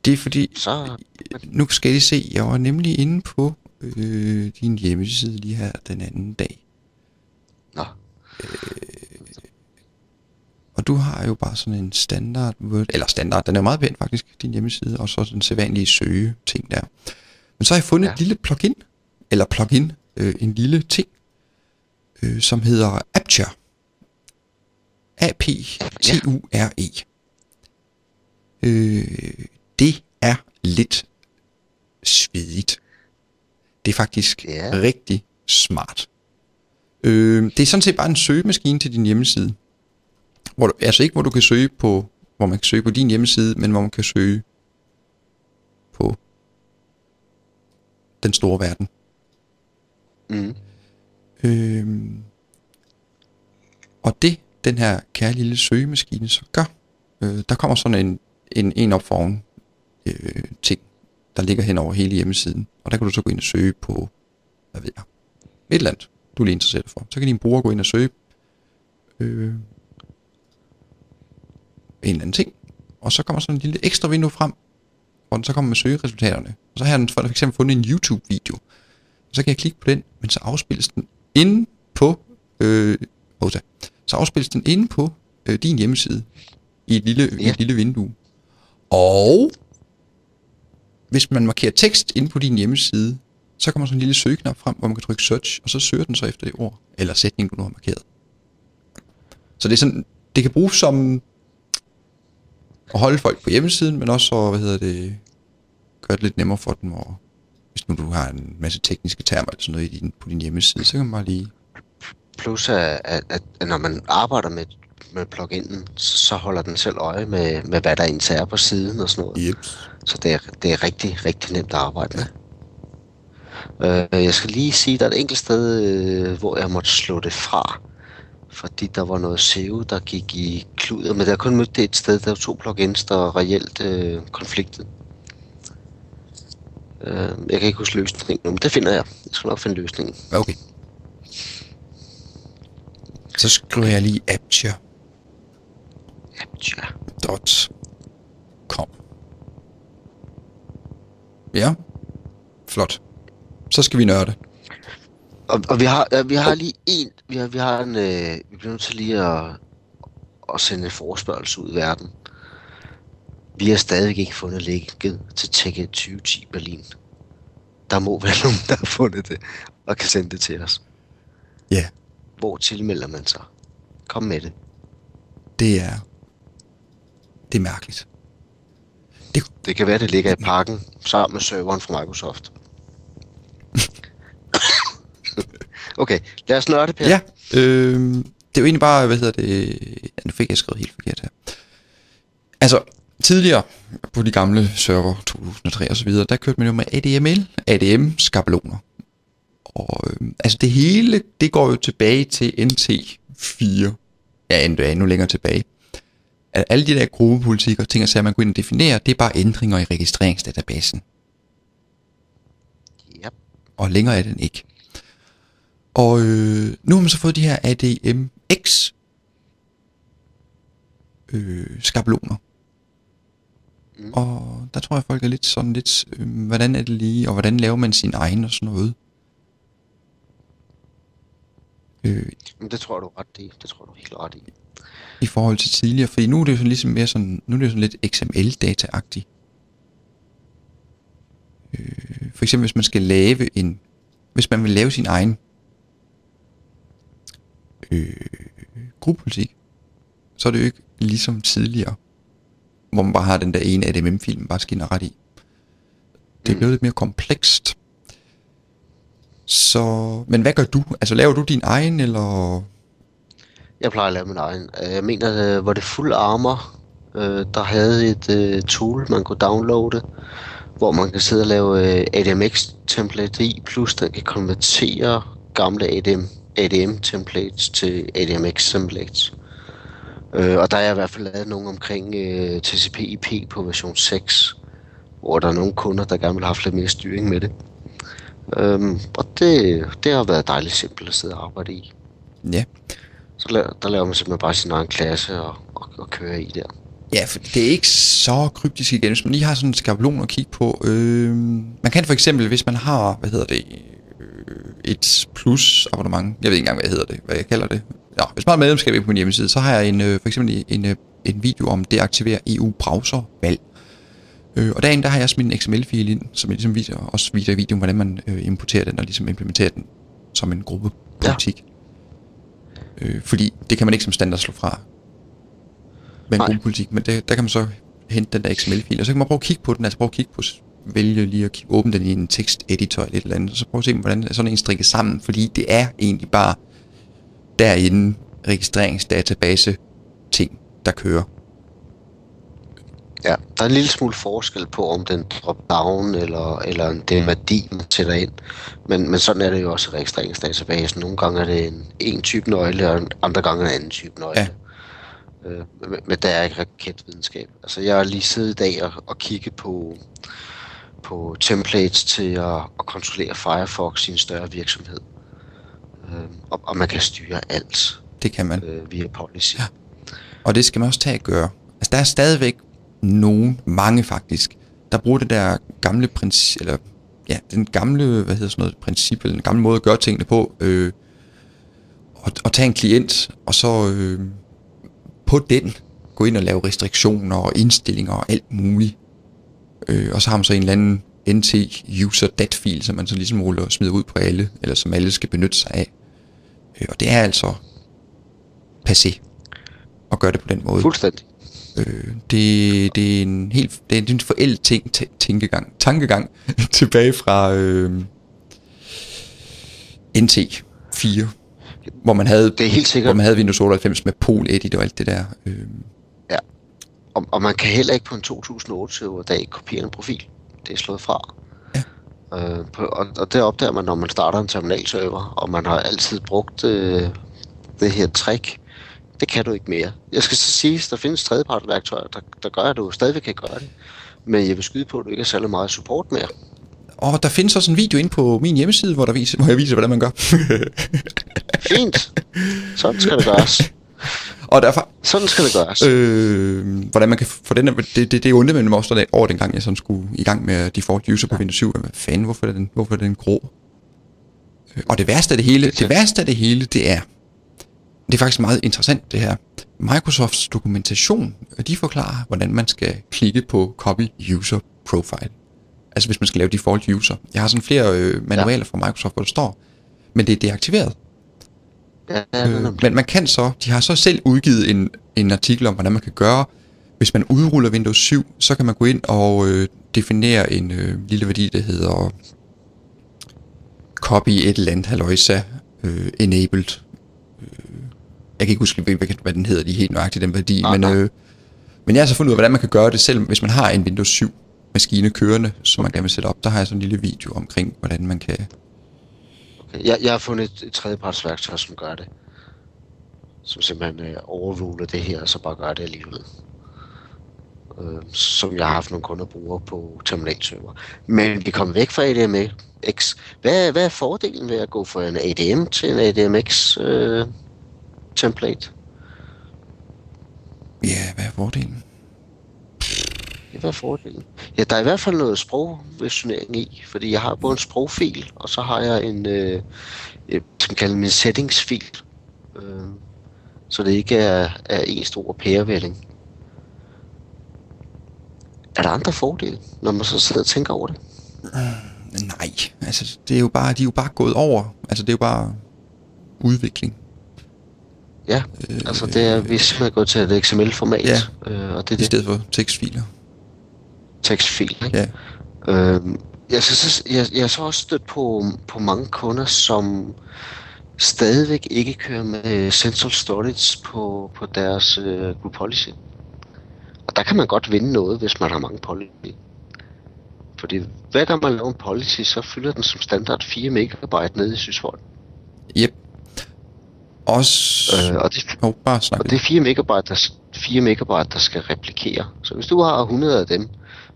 Det er fordi, Så nu skal I se, jeg var nemlig inde på øh, din hjemmeside lige her den anden dag. Nå, Og du har jo bare sådan en standard Word, eller standard, den er meget pæn faktisk, din hjemmeside, og så den sædvanlige søge ting der. Men så har jeg fundet ja. Ja. et lille plugin, eller plugin, øh, en lille ting, øh, som hedder Aperture. A-P-T-U-R-E. Øh, det er lidt svedigt. Det er faktisk Ja. rigtig smart. Øh, det er sådan set bare en søgemaskine til din hjemmeside. Hvor du, altså ikke hvor du kan søge på, hvor man kan søge på din hjemmeside, men hvor man kan søge på den store verden. mm. Øhm, og det, den her kære lille søgemaskine så gør, øh, der kommer sådan en, en, en op foran øh, ting, der ligger hen over hele hjemmesiden. Og der kan du så gå ind og søge på, hvad ved jeg, et eller andet, du er lige interesseret for. Så kan din bruger gå ind og søge øh, en eller anden ting. Og så kommer sådan en lille ekstra vindue frem, hvor den så kommer med søgeresultaterne. Og så har den for eksempel fundet en YouTube-video. Så kan jeg klikke på den, men så afspilles den inde på, øh, Osa, så afspilles den inde på øh, din hjemmeside i et lille, ja. et lille vindue. Og hvis man markerer tekst inde på din hjemmeside, så kommer sådan en lille søgeknap frem, hvor man kan trykke search, og så søger den så efter det ord, eller sætning, du nu har markeret. Så det er sådan, det kan bruges som at holde folk på hjemmesiden, men også så, hvad hedder det, gøre det lidt nemmere for dem, og hvis nu du har en masse tekniske termer eller sådan noget i din, på din hjemmeside, så kan man bare lige... Plus at, at, at når man arbejder med, med pluginen, så holder den selv øje med, med hvad der egentlig er på siden og sådan noget. Yep. Så det er, det er rigtig, rigtig nemt at arbejde med. Øh, jeg skal lige sige, at der er et enkelt sted, øh, hvor jeg måtte slå det fra. Fordi der var noget SEO, der gik i kluder. Men der er kun mødt det et sted, der er to plugins, der reelt øh, konfliktet. Øh, jeg kan ikke huske løsningen nu, men det finder jeg. Jeg skal nok finde løsningen. Okay. Så skriver jeg lige apture.com. Ja. Ja. Flot. Så skal vi nørde. Og, og vi har, vi har lige en, vi har, vi har en, øh, vi bliver nødt til lige at, at sende en forespørgsel ud i verden. Vi har stadig ikke fundet linket til Tech 2010 Berlin. Der må være nogen, der har fundet det, og kan sende det til os. Ja, Hvor tilmelder man sig? Kom med det. det er... Det er mærkeligt. Det, Det kan være, det ligger i pakken sammen med serveren fra Microsoft. okay, lad os nørde, Per. ja, øh, det er jo egentlig bare, hvad hedder det... Ja, nu fik jeg skrevet helt forkert her. Altså, tidligere på de gamle server, 2003 og så videre, der kørte man jo med ADML, ADM-skabeloner. Og øh, altså det hele, det går jo tilbage til NT4. Ja, endda endnu længere tilbage. At alle de der gruppepolitikker, ting og sager, man går ind og definerer, det er bare ændringer i registreringsdatabasen. Ja. Og længere er den ikke. Og øh, nu har man så fået de her ADMX øh, skabeloner. Mm. Og der tror jeg, folk er lidt sådan lidt, øh, hvordan er det lige, og hvordan laver man sin egen og sådan noget. Øh, Men det tror du ret i. Det tror du helt ret i. I forhold til tidligere, fordi nu er det jo sådan ligesom mere sådan, nu er det jo sådan lidt XML-data-agtigt. Øh, for eksempel hvis man skal lave en, hvis man vil lave sin egen øh, gruppepolitik, så er det jo ikke ligesom tidligere, hvor man bare har den der ene ADMM-film, bare skinner ret i. Det er mm. blevet lidt mere komplekst. Så, men hvad gør du? Altså laver du din egen, eller? Jeg plejer at lave min egen. Øh, jeg mener, øh, hvor det fuld armor, øh, der havde et tool, man kunne downloade, hvor man kan sidde og lave ADMX-template i, plus den kan konvertere gamle ADM, ADM-templates til ADMX-templates. Øh, og der er jeg i hvert fald lavet nogle omkring øh, TCP/IP på version 6, hvor der er nogle kunder, der gerne vil have haft lidt mere styring med det. Øhm, og det, det har været dejligt simpelt at sidde og arbejde i. Ja. Så la- der laver man simpelthen bare sin egen klasse og, og, og kører i der. Ja, for det er ikke så kryptisk igen, hvis man lige har sådan en skabelon at kigge på. Øh, man kan for eksempel, hvis man har, hvad hedder det, øh, et plus abonnement, jeg ved ikke engang, hvad hedder det, hvad jeg kalder det. Ja, hvis man har medlemskab på min hjemmeside, så har jeg en, øh, for eksempel en, øh, en video om det at aktivere EU-browservalg. Øh, og derinde der har jeg smidt en XML-fil ind, som jeg ligesom viser, også viser i videoen, hvordan man øh, importerer den og ligesom implementerer den som en gruppepolitik. Ja. Øh, fordi det kan man ikke som standard slå fra med en gruppepolitik, men det, der kan man så hente den der XML-fil, og så kan man prøve at kigge på den, altså prøve at kigge på, vælge lige at åbne den i en teksteditor eller et eller andet, og så prøve at se, hvordan sådan en strikker sammen, fordi det er egentlig bare derinde registreringsdatabase ting, der kører. Ja, der er en lille smule forskel på, om den drop down eller, eller det er værdi, man sætter ind. Men, men sådan er det jo også i registreringsdatabasen. Nogle gange er det en, en type nøgle, og andre gange en anden type nøgle. Ja. Øh, men der er ikke raketvidenskab. Altså, jeg har lige siddet i dag og, og kigget på, på templates til at, at kontrollere Firefox i en større virksomhed. Øh, og, og man kan styre alt. Det kan man. Øh, via policy. Ja. Og det skal man også tage at gøre. Altså, der er stadigvæk nogen, mange faktisk, der bruger det der gamle princip, eller ja, den gamle, hvad hedder sådan noget, princip, eller den gamle måde at gøre tingene på, øh, og, og tage en klient, og så øh, på den gå ind og lave restriktioner og indstillinger og alt muligt. Øh, og så har man så en eller anden NT user dat fil, som man så ligesom ruller og smider ud på alle, eller som alle skal benytte sig af. Øh, og det er altså passé at gøre det på den måde. Fuldstændig. Øh, det, det er en helt det er en forældet ting, tænkegang, tankegang tilbage fra øh, NT 4, hvor man havde det er helt sikkert. hvor man havde Windows 98 med Pol Edit og alt det der. Øh. Ja. Og, og man kan heller ikke på en 2008 server dag kopiere en profil. Det er slået fra. Ja. Øh, på, og, og det opdager man, når man starter en terminalserver, og man har altid brugt øh, det her trick det kan du ikke mere. Jeg skal så sige, at der findes tredjepartsværktøjer, der, der gør, at du stadigvæk kan gøre det. Men jeg vil skyde på, at du ikke er særlig meget support mere. Og der findes også en video ind på min hjemmeside, hvor, der viser, hvor jeg viser, hvordan man gør. Fint. Sådan skal det gøres. Og derfor, Sådan skal det gøres. Øh, hvordan man kan få den, det, det, det undrede mig også over dengang, jeg sådan skulle i gang med default user på Windows 7. Hvad fanden, hvorfor er den, hvorfor er den grå? Øh, og det værste af det hele, det værste af det hele, det er, det er faktisk meget interessant det her. Microsofts dokumentation, de forklarer, hvordan man skal klikke på Copy User Profile. Altså hvis man skal lave default user. Jeg har sådan flere øh, manualer ja. fra Microsoft, hvor det står, men det er deaktiveret. Ja, øh, men man kan så, de har så selv udgivet en, en artikel om, hvordan man kan gøre, hvis man udruller Windows 7, så kan man gå ind og øh, definere en øh, lille værdi, der hedder copy et eller andet haløjsa øh, enabled jeg kan ikke huske, hvad den hedder lige helt nøjagtigt, den værdi, nej, men, nej. Øh, men jeg har så fundet ud af, hvordan man kan gøre det selv, hvis man har en Windows 7 maskine kørende, som man gerne vil sætte op. Der har jeg sådan en lille video omkring, hvordan man kan... Okay. Jeg, jeg har fundet et, et tredjepartsværktøj, som gør det. Som simpelthen øh, overruler det her, og så bare gør det alligevel. Øh, som jeg har haft nogle kunder bruger på terminalserver. Men vi kommer væk fra ADMX. Hvad, hvad er fordelen ved at gå fra en ADM til en ADMX? Øh template. Ja, hvad er fordelen? Ja, hvad er fordelen? Ja, der er i hvert fald noget sprogversionering i, fordi jeg har både en sprogfil, og så har jeg en, øh, øh, som kalder min settingsfil. Øh, så det ikke er, er en stor pærevælling. Er der andre fordele, når man så sidder og tænker over det? Nej, altså det er jo bare, de er jo bare gået over. Altså det er jo bare udvikling. Ja, øh, altså det er, hvis man går til et XML-format, Ja. øh, og det er I det stedet for tekstfiler. tekstfil. Ikke? Ja. Øh, jeg, synes, jeg, jeg har så også stødt på, på mange kunder, som stadigvæk ikke kører med central storage på, på deres øh, group policy. Og der kan man godt vinde noget, hvis man har mange policy. Fordi hver gang man laver en policy, så fylder den som standard 4 megabyte nede i sysvold. Yep. Også... Øh, og det, oh, bare snak Og det er 4 megabyte, der, 4 megabyte, der skal replikere. Så hvis du har 100 af dem,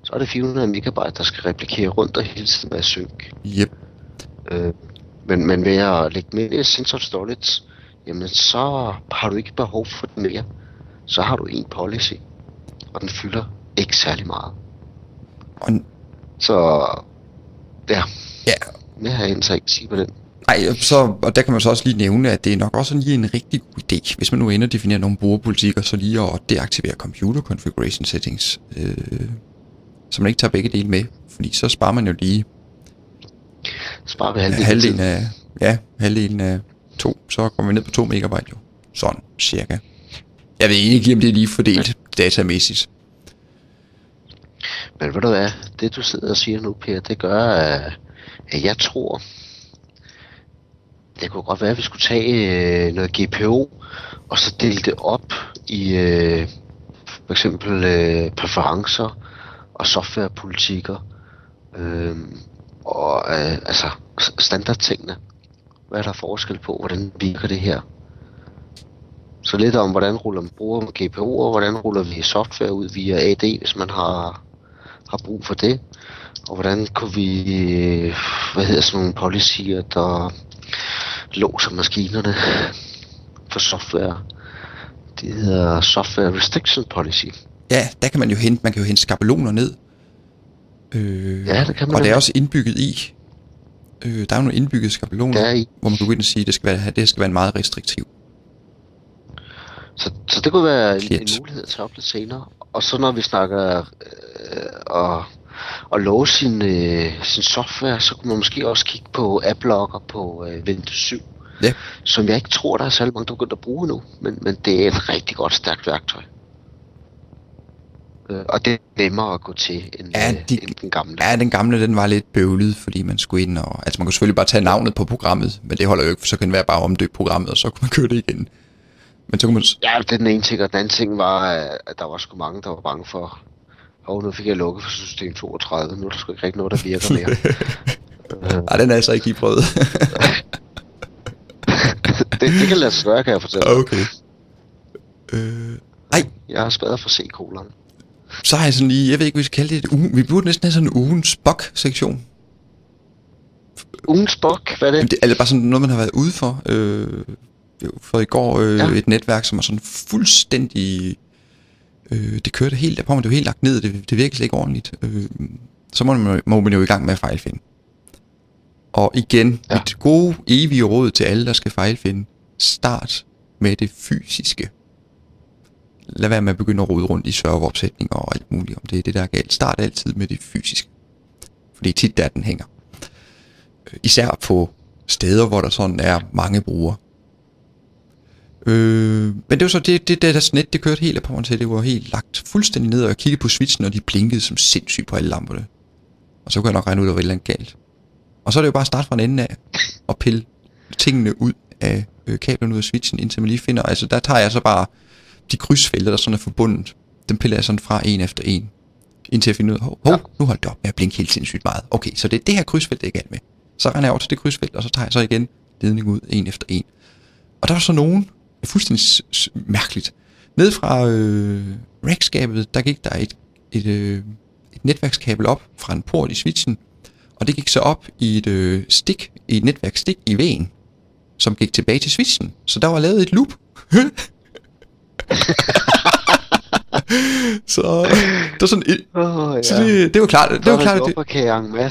så er det 400 megabyte, der skal replikere rundt og hele tiden være sync. Yep. Øh, men, men ved at lægge mere central storage, jamen så har du ikke behov for det mere. Så har du en policy, og den fylder ikke særlig meget. Og, Så ja, ja, mere har jeg ikke sige på den. Ej, så, og der kan man så også lige nævne, at det er nok også lige en rigtig god idé, hvis man nu ender at definere nogle brugerpolitikker, så lige at deaktivere computer configuration settings, øh, så man ikke tager begge dele med, fordi så sparer man jo lige Sparer vi halvdelen, halvdelen af, ja, halvdelen af to, så kommer vi ned på 2 megabyte jo. Sådan, cirka. Jeg ved ikke om det er lige fordelt datamæssigt. Men ved du hvad, det du sidder og siger nu, Per, det gør, at jeg tror, det kunne godt være, at vi skulle tage øh, noget GPO, og så dele det op i øh, for eksempel øh, præferencer og softwarepolitikker, øh, og øh, altså standardtingene. Hvad er der forskel på, hvordan virker det her? Så lidt om, hvordan ruller man bruger med GPO, og hvordan ruller vi software ud via AD, hvis man har, har brug for det. Og hvordan kunne vi, øh, hvad hedder sådan nogle policyer, der låser maskinerne for software. Det hedder Software Restriction Policy. Ja, der kan man jo hente, man kan jo hente skabeloner ned. Øh, Ja, det kan man Og det er også indbygget i. Øh, der er jo nogle indbyggede skabeloner, Der er hvor man kan gå ind og sige, at det skal være, det skal være en meget restriktiv. Så, så det kunne være en, en mulighed at tage op lidt senere. Og så når vi snakker øh, og, og love sin, øh, sin software, så kunne man måske også kigge på AppLogger på øh, Windows 7. Ja. Som jeg ikke tror, der er særlig mange, der er begyndt at bruge nu. Men, men det er et rigtig godt stærkt værktøj. Øh, og det er nemmere at gå til end, Ja, øh, de- end den gamle. Ja, den gamle, den var lidt bøvlet, fordi man skulle ind og... Altså, man kunne selvfølgelig bare tage navnet på programmet, men det holder jo ikke, for så kan det være bare omdøbe programmet, og så kan man køre det igen. Men så kunne man... Ja, det er den ene ting, og den anden ting var, øh, at der var sgu mange, der var bange for, hov, nu fik jeg lukket for system 32, nu er der sgu ikke rigtig noget, der virker mere. Øh, Ej, den er altså ikke lige prøvet. det, det kan lade sig gøre, kan jeg fortælle. okay. Øh, ej, Jeg har spadet for C-kolon. så har jeg sådan lige... Jeg ved ikke, vi skal kalde det. Et uge, vi burde næsten have sådan en ugens bok-sektion. Ugens bok, hvad er Jamen, det? det er bare sådan noget, man har været ude for. Øh, for i går øh, Ja. et netværk, som var sådan fuldstændig... Øh, det kørte helt derpå, men det var helt lagt ned, det, det virkede slet ikke ordentligt. Øh, så må man, må man jo i gang med at fejlfinde. Og igen, Ja. mit gode, evige råd til alle, der skal fejlfinde. Start med det fysiske. Lad være med at begynde at rode rundt i serveropsætninger og alt muligt, om det er det, der er galt. Start altid med det fysiske. Fordi tit der den hænger. Øh, Især på steder, hvor der sådan er mange brugere. Øh, men det var så det, det, det der net, det kørte helt på til. Det var helt lagt fuldstændig ned, og jeg kiggede på switchen, og de blinkede som sindssygt på alle lamperne. Og så kunne jeg nok regne ud, at der var et eller andet galt. Og så er det jo bare at starte fra en ende af, og pille tingene ud af øh, kablerne ud af switchen, indtil man lige finder, altså der tager jeg så bare de krydsfelter, der sådan er forbundet, dem piller jeg sådan fra en efter en, indtil jeg finder ud af, hov, hov, nu holdt det op med at blinke helt sindssygt meget. Okay, så det er det her krydsfelt, det er galt med. Så render jeg over til det krydsfelt, og så tager jeg så igen ledning ud, en efter en. Og der var så nogen, fuldstændig mærkeligt, ned fra øh, rackskabet, der gik der et, et, øh, et netværkskabel op fra en port i switchen, og det gik så op i et øh, stik, i et netværkstik i vægen, som gik tilbage til switchen. Så der var lavet et loop. så det var sådan et, Åh, ja. så det, det var klart, det var klart, det,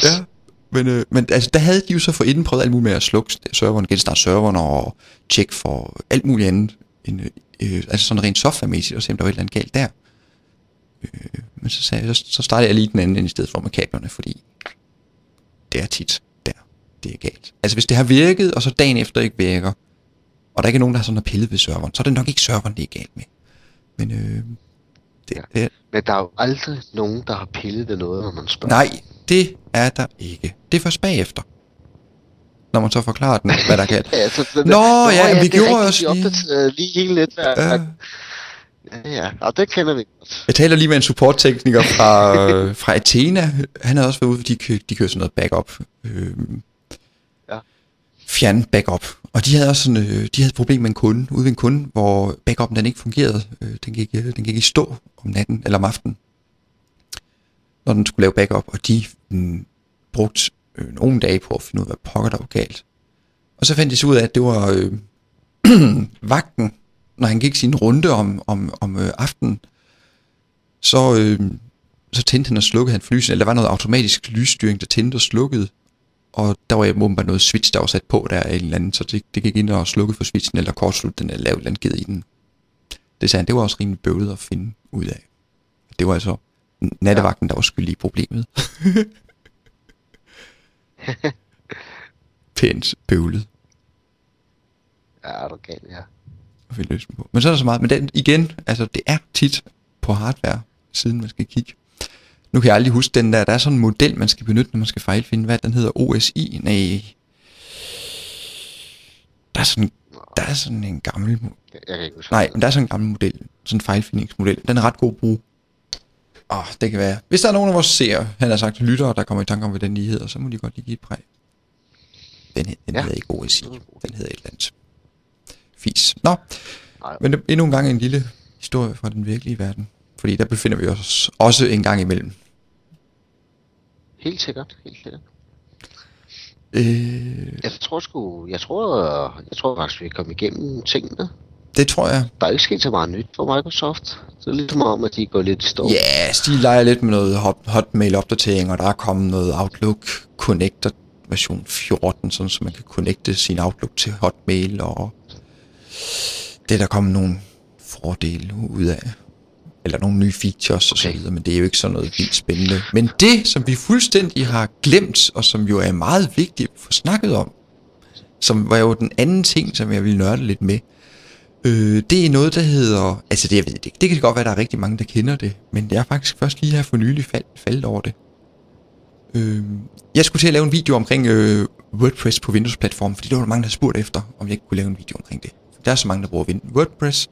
det... Men, øh, men altså, der havde de jo så for inden prøvet alt muligt med at slukke serveren, genstarte serveren og tjekke for alt muligt andet, end, øh, øh, altså sådan rent softwaremæssigt, og se om der var et eller andet galt der. Øh, men så, sagde jeg, så, så startede jeg lige den anden end i stedet for med kablerne, fordi det er tit der, det er galt. Altså hvis det har virket, og så dagen efter ikke virker, og der ikke er nogen, der har sådan har pillet ved serveren, så er det nok ikke serveren, det er galt med. Men øh, det, Ja. det, Men der er jo aldrig nogen, der har pillet ved noget, når man spørger. nej, det er der ikke. Det er først bagefter. Når man så forklarer den, hvad der kan. Ja, så, så, Nå, ja, vi det er gjorde de lige- opdaterede lige hele netværket. Ja. Ja, ja, og det kender vi godt. Jeg taler lige med en supporttekniker fra, øh, fra Athena. Han havde også været ude, de, kø, de kører sådan noget backup. Øh, Ja. Fjern backup. Og de havde også sådan, øh, de havde et problem med en kunde, ude ved en kunde, hvor backupen den ikke fungerede. Øh, den, gik, øh, den gik i stå om natten eller om aftenen, når den skulle lave backup. Og de øh, brugte øh, nogle dage på at finde ud af, hvad pokker der var galt. Og så fandt de så ud af, at det var øh, vagten, når han gik sin runde om, om, om øh, aftenen, så, øh, så tændte han og slukkede han for lyset, eller der var noget automatisk lysstyring, der tændte og slukkede, og der var åbenbart noget switch, der var sat på der eller anden, så det, det gik ind og slukkede for switchen, eller kortslutte den, eller lavede et eller andet i den. Det sagde han, det var også rimelig bøvlet at finde ud af. Det var altså nattevagten, der var skyld i problemet. Pænt bøvlet Ja, er du galt, ja. at finde løsning på. Men så er der så meget, men den, igen, altså det er tit på hardware, siden man skal kigge. Nu kan jeg aldrig huske den der, der er sådan en model, man skal benytte, når man skal fejlfinde, hvad den hedder, OSI, nej, der er sådan, der er sådan en gammel, Jeg kan ikke huske. nej, men der er sådan en gammel model, sådan en fejlfindingsmodel, den er ret god at bruge. Åh, det kan være. Hvis der er nogen af vores seere, han har sagt lyttere, der kommer i tanke om, hvad den lige hedder, så må de godt lige give et præg. Den, hed- den Ja. hedder ikke OSI, den hedder et eller andet. Fis. Nå, Nej. men endnu en gang en lille historie fra den virkelige verden. Fordi der befinder vi os også en gang imellem. Helt sikkert, helt sikkert. Øh, Jeg tror sgu, jeg tror, jeg tror faktisk, vi er kommet igennem tingene. det tror jeg. Der er ikke sket så meget nyt for Microsoft. Så det ligesom om, at de går lidt i stå. Ja, yes, de leger lidt med noget hot, Hotmail-opdatering, og der er kommet noget Outlook Connector version 14, sådan så man kan connecte sin Outlook til Hotmail, og det er der kommet nogle fordele ud af. Eller nogle nye features og så Okay. videre, men det er jo ikke sådan noget vildt spændende. Men det, som vi fuldstændig har glemt, og som jo er meget vigtigt at få snakket om, som var jo den anden ting, som jeg ville nørde lidt med, Øh, det er noget, der hedder... Altså, det, jeg ved det ikke. Det kan godt være, der er rigtig mange, der kender det. Men jeg er faktisk først lige her for nylig fald, faldet over det. Øh, jeg skulle til at lave en video omkring øh, WordPress på Windows-platformen, fordi der var der mange, der spurgte efter, om jeg ikke kunne lave en video omkring det. Der er så mange, der bruger WordPress,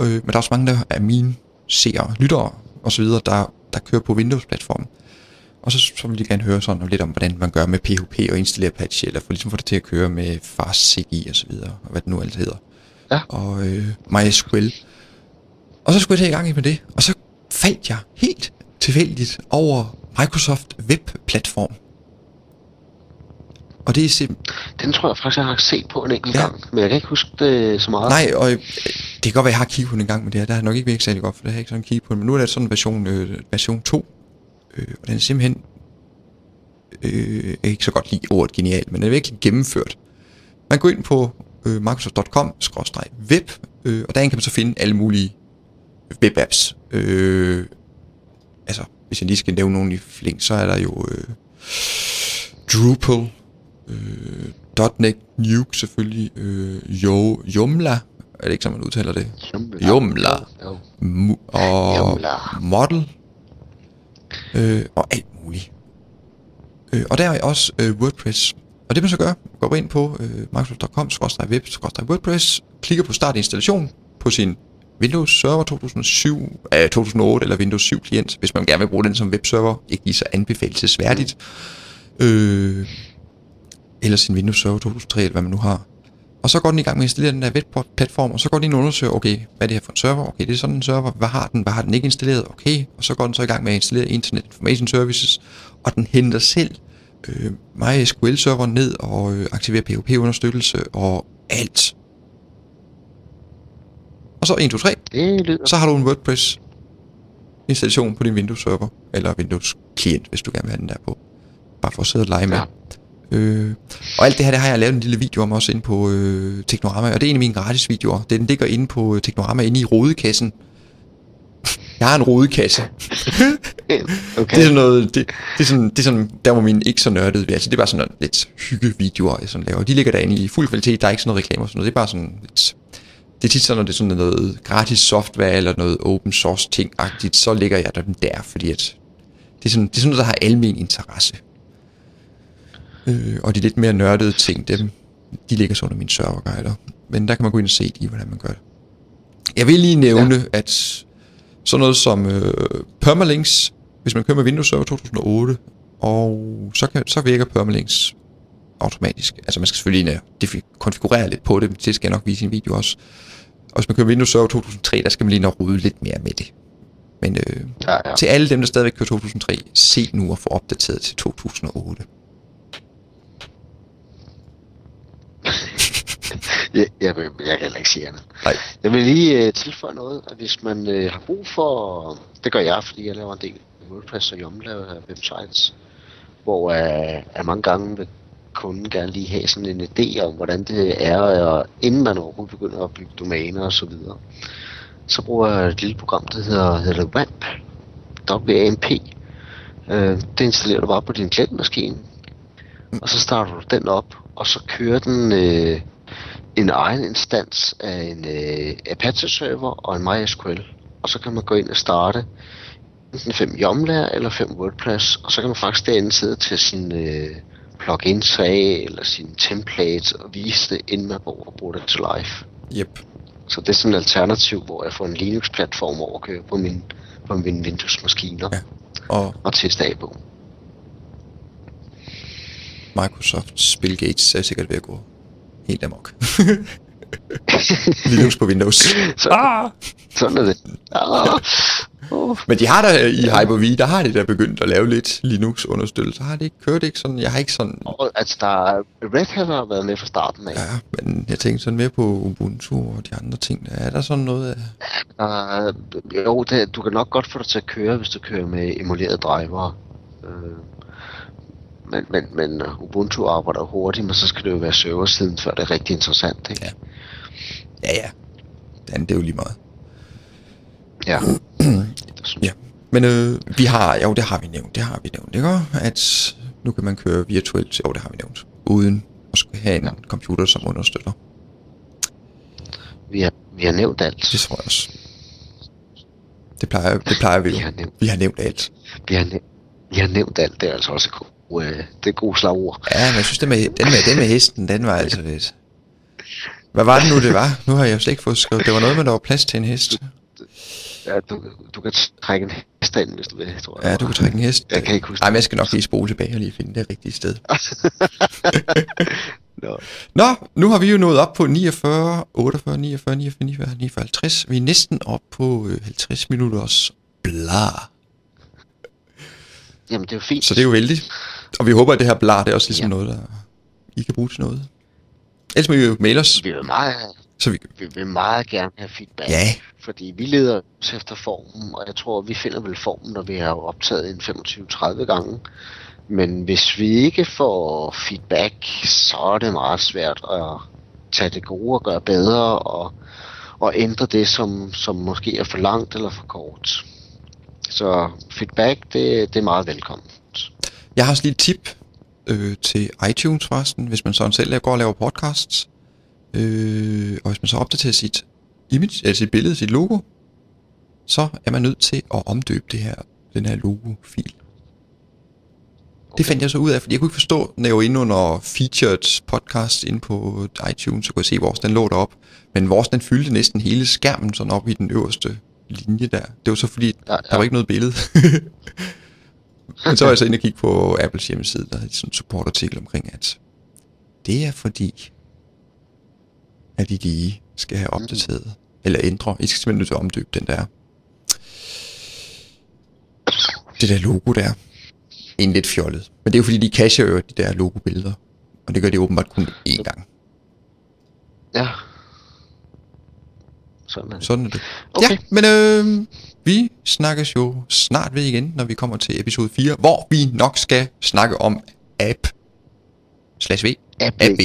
øh, men der er også mange, der er mine seere, lyttere osv., der, der kører på Windows-platformen. Og så, så vil de gerne høre sådan lidt om, hvordan man gør med PHP og installere Apache, eller for ligesom få det til at køre med FastCGI og så videre, og hvad det nu alt hedder. Ja. Og øh, MySQL. Og så skulle jeg til i gang med det, og så faldt jeg helt tilfældigt over Microsoft Web-platform. Og det er simpelthen... Den tror jeg faktisk, jeg har set på en enkelt Ja. gang. Men jeg kan ikke huske det så meget. Nej, og øh, det kan godt være, at jeg har kigget på den en gang, men det her, der har nok ikke virket særlig godt, for det har jeg ikke sådan kigget på den. Men nu er det sådan en version, øh, version 2, øh, og den er simpelthen øh, jeg kan ikke så godt lide ordet genial, men den er virkelig gennemført. Man går ind på øh, microsoft.com-web, øh, og derinde kan man så finde alle mulige webapps. Øh, altså, hvis jeg lige skal nævne nogle i flæng, så er der jo øh, Drupal, øh, .NET Nuke selvfølgelig, øh, jo, Joomla, er det ikke, som man udtaler det? Joomla. Joomla. Jo. Og Joomla. Model, øh, og alt muligt. Øh, og der er også øh, WordPress. Og det man så gør, går ind på øh, microsoft.com, web, WordPress, klikker på start installation på sin Windows Server 2007, øh, 2008 eller Windows 7 klient, hvis man gerne vil bruge den som webserver, ikke lige så anbefalesværdigt. Øh, eller sin Windows Server 2003, eller hvad man nu har. Og så går den i gang med at installere den der webplatform, og så går den ind og undersøger, okay, hvad er det her for en server? Okay, det er sådan en server. Hvad har den? Hvad har den ikke installeret? Okay, og så går den så i gang med at installere Internet Information Services, og den henter selv øh, MySQL-serveren ned og øh, aktiverer PHP-understøttelse og alt. Og så 1, 2, 3, Det lyder... så har du en WordPress. installation på din Windows server, eller Windows klient, hvis du gerne vil have den der på. Bare for at sidde og lege med. Ja. Øh, og alt det her, det har jeg lavet en lille video om også inde på øh, Teknorama, og det er en af mine gratis videoer. Den ligger inde på øh, Teknorama, inde i rodekassen. Jeg har en rodekasse. Okay. Det er sådan noget, det, det, er sådan, det er sådan, der hvor min ikke så nørdede ved. Altså det er bare sådan noget lidt hyggevideoer, jeg sådan laver. De ligger derinde i fuld kvalitet, der er ikke sådan noget reklamer og sådan noget. Det er bare sådan lidt, det er tit sådan, når det er sådan noget gratis software eller noget open source ting-agtigt, så ligger jeg dem der, fordi at det er sådan, det er sådan noget, der har almen interesse. Øh, og de lidt mere nørdede ting, dem, de ligger så under min serverguider. Men der kan man gå ind og se lige, hvordan man gør det. Jeg vil lige nævne, ja. at sådan noget som øh, permalinks, hvis man kører med Windows Server 2008, og så, kan, så virker permalinks automatisk. Altså man skal selvfølgelig ind og konfigurere lidt på det, det skal jeg nok vise i en video også. Og hvis man kører Windows Server 2003, der skal man lige nok rydde lidt mere med det. Men øh, Ja, ja. til alle dem, der stadigvæk kører 2003, se nu at få opdateret til 2008. Ja, jeg, vil- jeg kan heller ikke sige andet. Nej. Jeg vil lige øh, tilføje noget, at hvis man øh, har brug for, det gør jeg, fordi jeg laver en del WordPress og Yum laver websites, hvor øh, at mange gange vil kunden gerne lige have sådan en idé om, hvordan det er, og inden man overhovedet begynder at bygge domæner og så videre. Så bruger jeg et lille program, der hedder, hedder WAMP. WAMP. Øh, det installerer du bare på din klientmaskine, og så starter du den op, og så kører den øh, en egen instans af en øh, Apache-server og en MySQL. Og så kan man gå ind og starte enten fem Joomla eller fem WordPress, og så kan man faktisk derinde sidde til sin øh, plugins af, eller sine templates, og vise det, inden man går og bruger det til live. Yep. Så det er sådan et alternativ, hvor jeg får en Linux-platform over at køre på min, på mine Windows-maskiner Ja. Og og teste af på. Microsofts Bill Gates er sikkert ved at gå helt amok. Linux på Windows. Så, Ah! sådan er det. Ah, oh. Men de har der i Hyper-V, der har de der begyndt at lave lidt Linux-understøttelse. Har det ikke kørt ikke sådan? Jeg har ikke sådan... Og, altså, der er, Red Hat har været med fra starten af. Ja, men jeg tænkte sådan mere på Ubuntu og de andre ting. Der er der sådan noget af... Der, jo, det, du kan nok godt få det til at køre, hvis du kører med emulerede driver. Øh, men, men, men Ubuntu arbejder hurtigt, men så skal det jo være serversiden, før det er rigtig interessant. Ikke? Ja. Ja, ja. Den, det er jo lige meget. ja. Ja. Men øh, vi har, jo det har vi nævnt, det har vi nævnt, ikke? At nu kan man køre virtuelt, jo det har vi nævnt, uden at skulle have en ja. computer, som understøtter. Vi, har, vi har nævnt alt. Det tror jeg også. Det plejer, det plejer vi jo. Vi har nævnt, Vi har nævnt alt. vi har nævnt, vi har nævnt alt. Det er altså også gode, øh, det er gode slagord. Ja, men jeg synes, den med, den med, den med hesten, den var altså lidt... Hvad var det nu, det var? Nu har jeg jo slet ikke fået skrevet. Det var noget med, der var plads til en hest. Ja, du, du kan trække en hest ind, hvis du vil, tror jeg. Ja, du kan trække en hest. Jeg kan ikke huske Nej, men jeg skal nok lige spole tilbage og lige finde det rigtige sted. Nå. Nå, nu har vi jo nået op på 49, 48, 49, 49, 49, 49 50. Vi er næsten op på øh, 50 minutters bla. Jamen, det er jo fint. Så det er jo vældigt. Og vi håber, at det her bla, det er også ligesom Ja. noget, der I kan bruge til noget. Ellers må I jo mail os, Vi vil meget, så vi... vi vil meget gerne have feedback. Ja, Fordi vi leder også efter formen, og jeg tror, vi finder vel formen, når vi har optaget en 25-30 gange. Men hvis vi ikke får feedback, så er det meget svært at tage det gode og gøre bedre, og, og ændre det, som, som måske er for langt eller for kort. Så feedback, det, det er meget velkommen. Jeg har også lige et tip øh, til iTunes forresten, hvis man sådan selv går og laver podcasts. Øh, og hvis man så opdaterer sit image, eller sit billede, sit logo, så er man nødt til at omdøbe det her, den her logo-fil. Det fandt jeg så ud af, fordi jeg kunne ikke forstå, når jeg var inde under featured podcast inde på iTunes, så kunne jeg se, hvor den lå derop. Men vores den fyldte næsten hele skærmen sådan op i den øverste linje der. Det var så fordi, Ja, der var ikke noget billede. Men så var jeg så inde og kigge på Apples hjemmeside, der havde sådan en supportartikel omkring, at det er fordi, at I lige skal have opdateret, eller ændre. I skal simpelthen nødt til at omdøbe den der, det der logo der. En lidt fjollet. Men det er jo fordi, de cacher jo de der logo-billeder. Og det gør de åbenbart kun én gang. Ja. Sådan er det. Sådan er det. Okay. Ja, men øh, vi snakkes jo snart ved igen, når vi kommer til episode 4, hvor vi nok skal snakke om app slash v. App. App.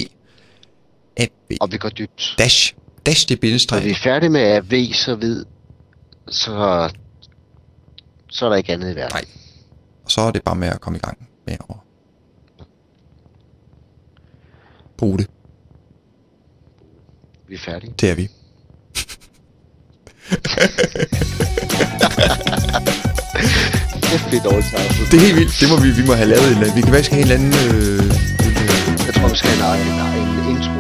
App. Og vi går dybt. Dash. Dash det Når vi bindestreg. er færdige med AV, så ved, så, så er der ikke andet i verden. Nej. Og så er det bare med at komme i gang med at bruge det. Vi er færdige. Det er vi. Det er dårligt. Det er helt vildt. Det må vi, vi må have lavet en eller anden. Vi kan faktisk have en eller anden... Øh, øh, Jeg tror, vi skal have en, en, en intro